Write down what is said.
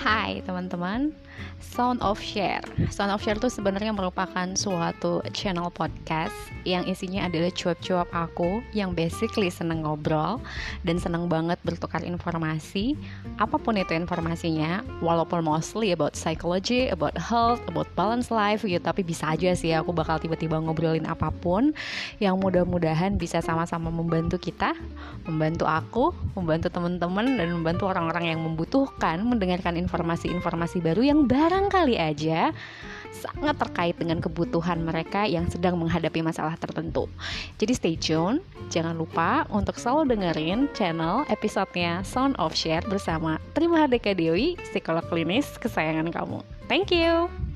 Hai teman-teman, Sound of Share. Sound of Share itu sebenarnya merupakan suatu channel podcast yang isinya adalah cuap-cuap aku yang basically seneng ngobrol dan seneng banget bertukar informasi, apa pun itu informasinya, walaupun mostly about psychology, about health, about balance life gitu, tapi bisa aja sih aku bakal tiba-tiba ngobrolin apa pun yang mudah-mudahan bisa sama-sama membantu kita, membantu aku, membantu teman-teman dan membantu orang-orang yang membutuhkan mendengarkan informasi informasi-informasi baru yang barangkali aja sangat terkait dengan kebutuhan mereka yang sedang menghadapi masalah tertentu. Jadi stay tune, jangan lupa untuk selalu dengerin channel episodenya Sound of Share bersama Terima Hardeka Dewi, psikolog klinis kesayangan kamu. Thank you.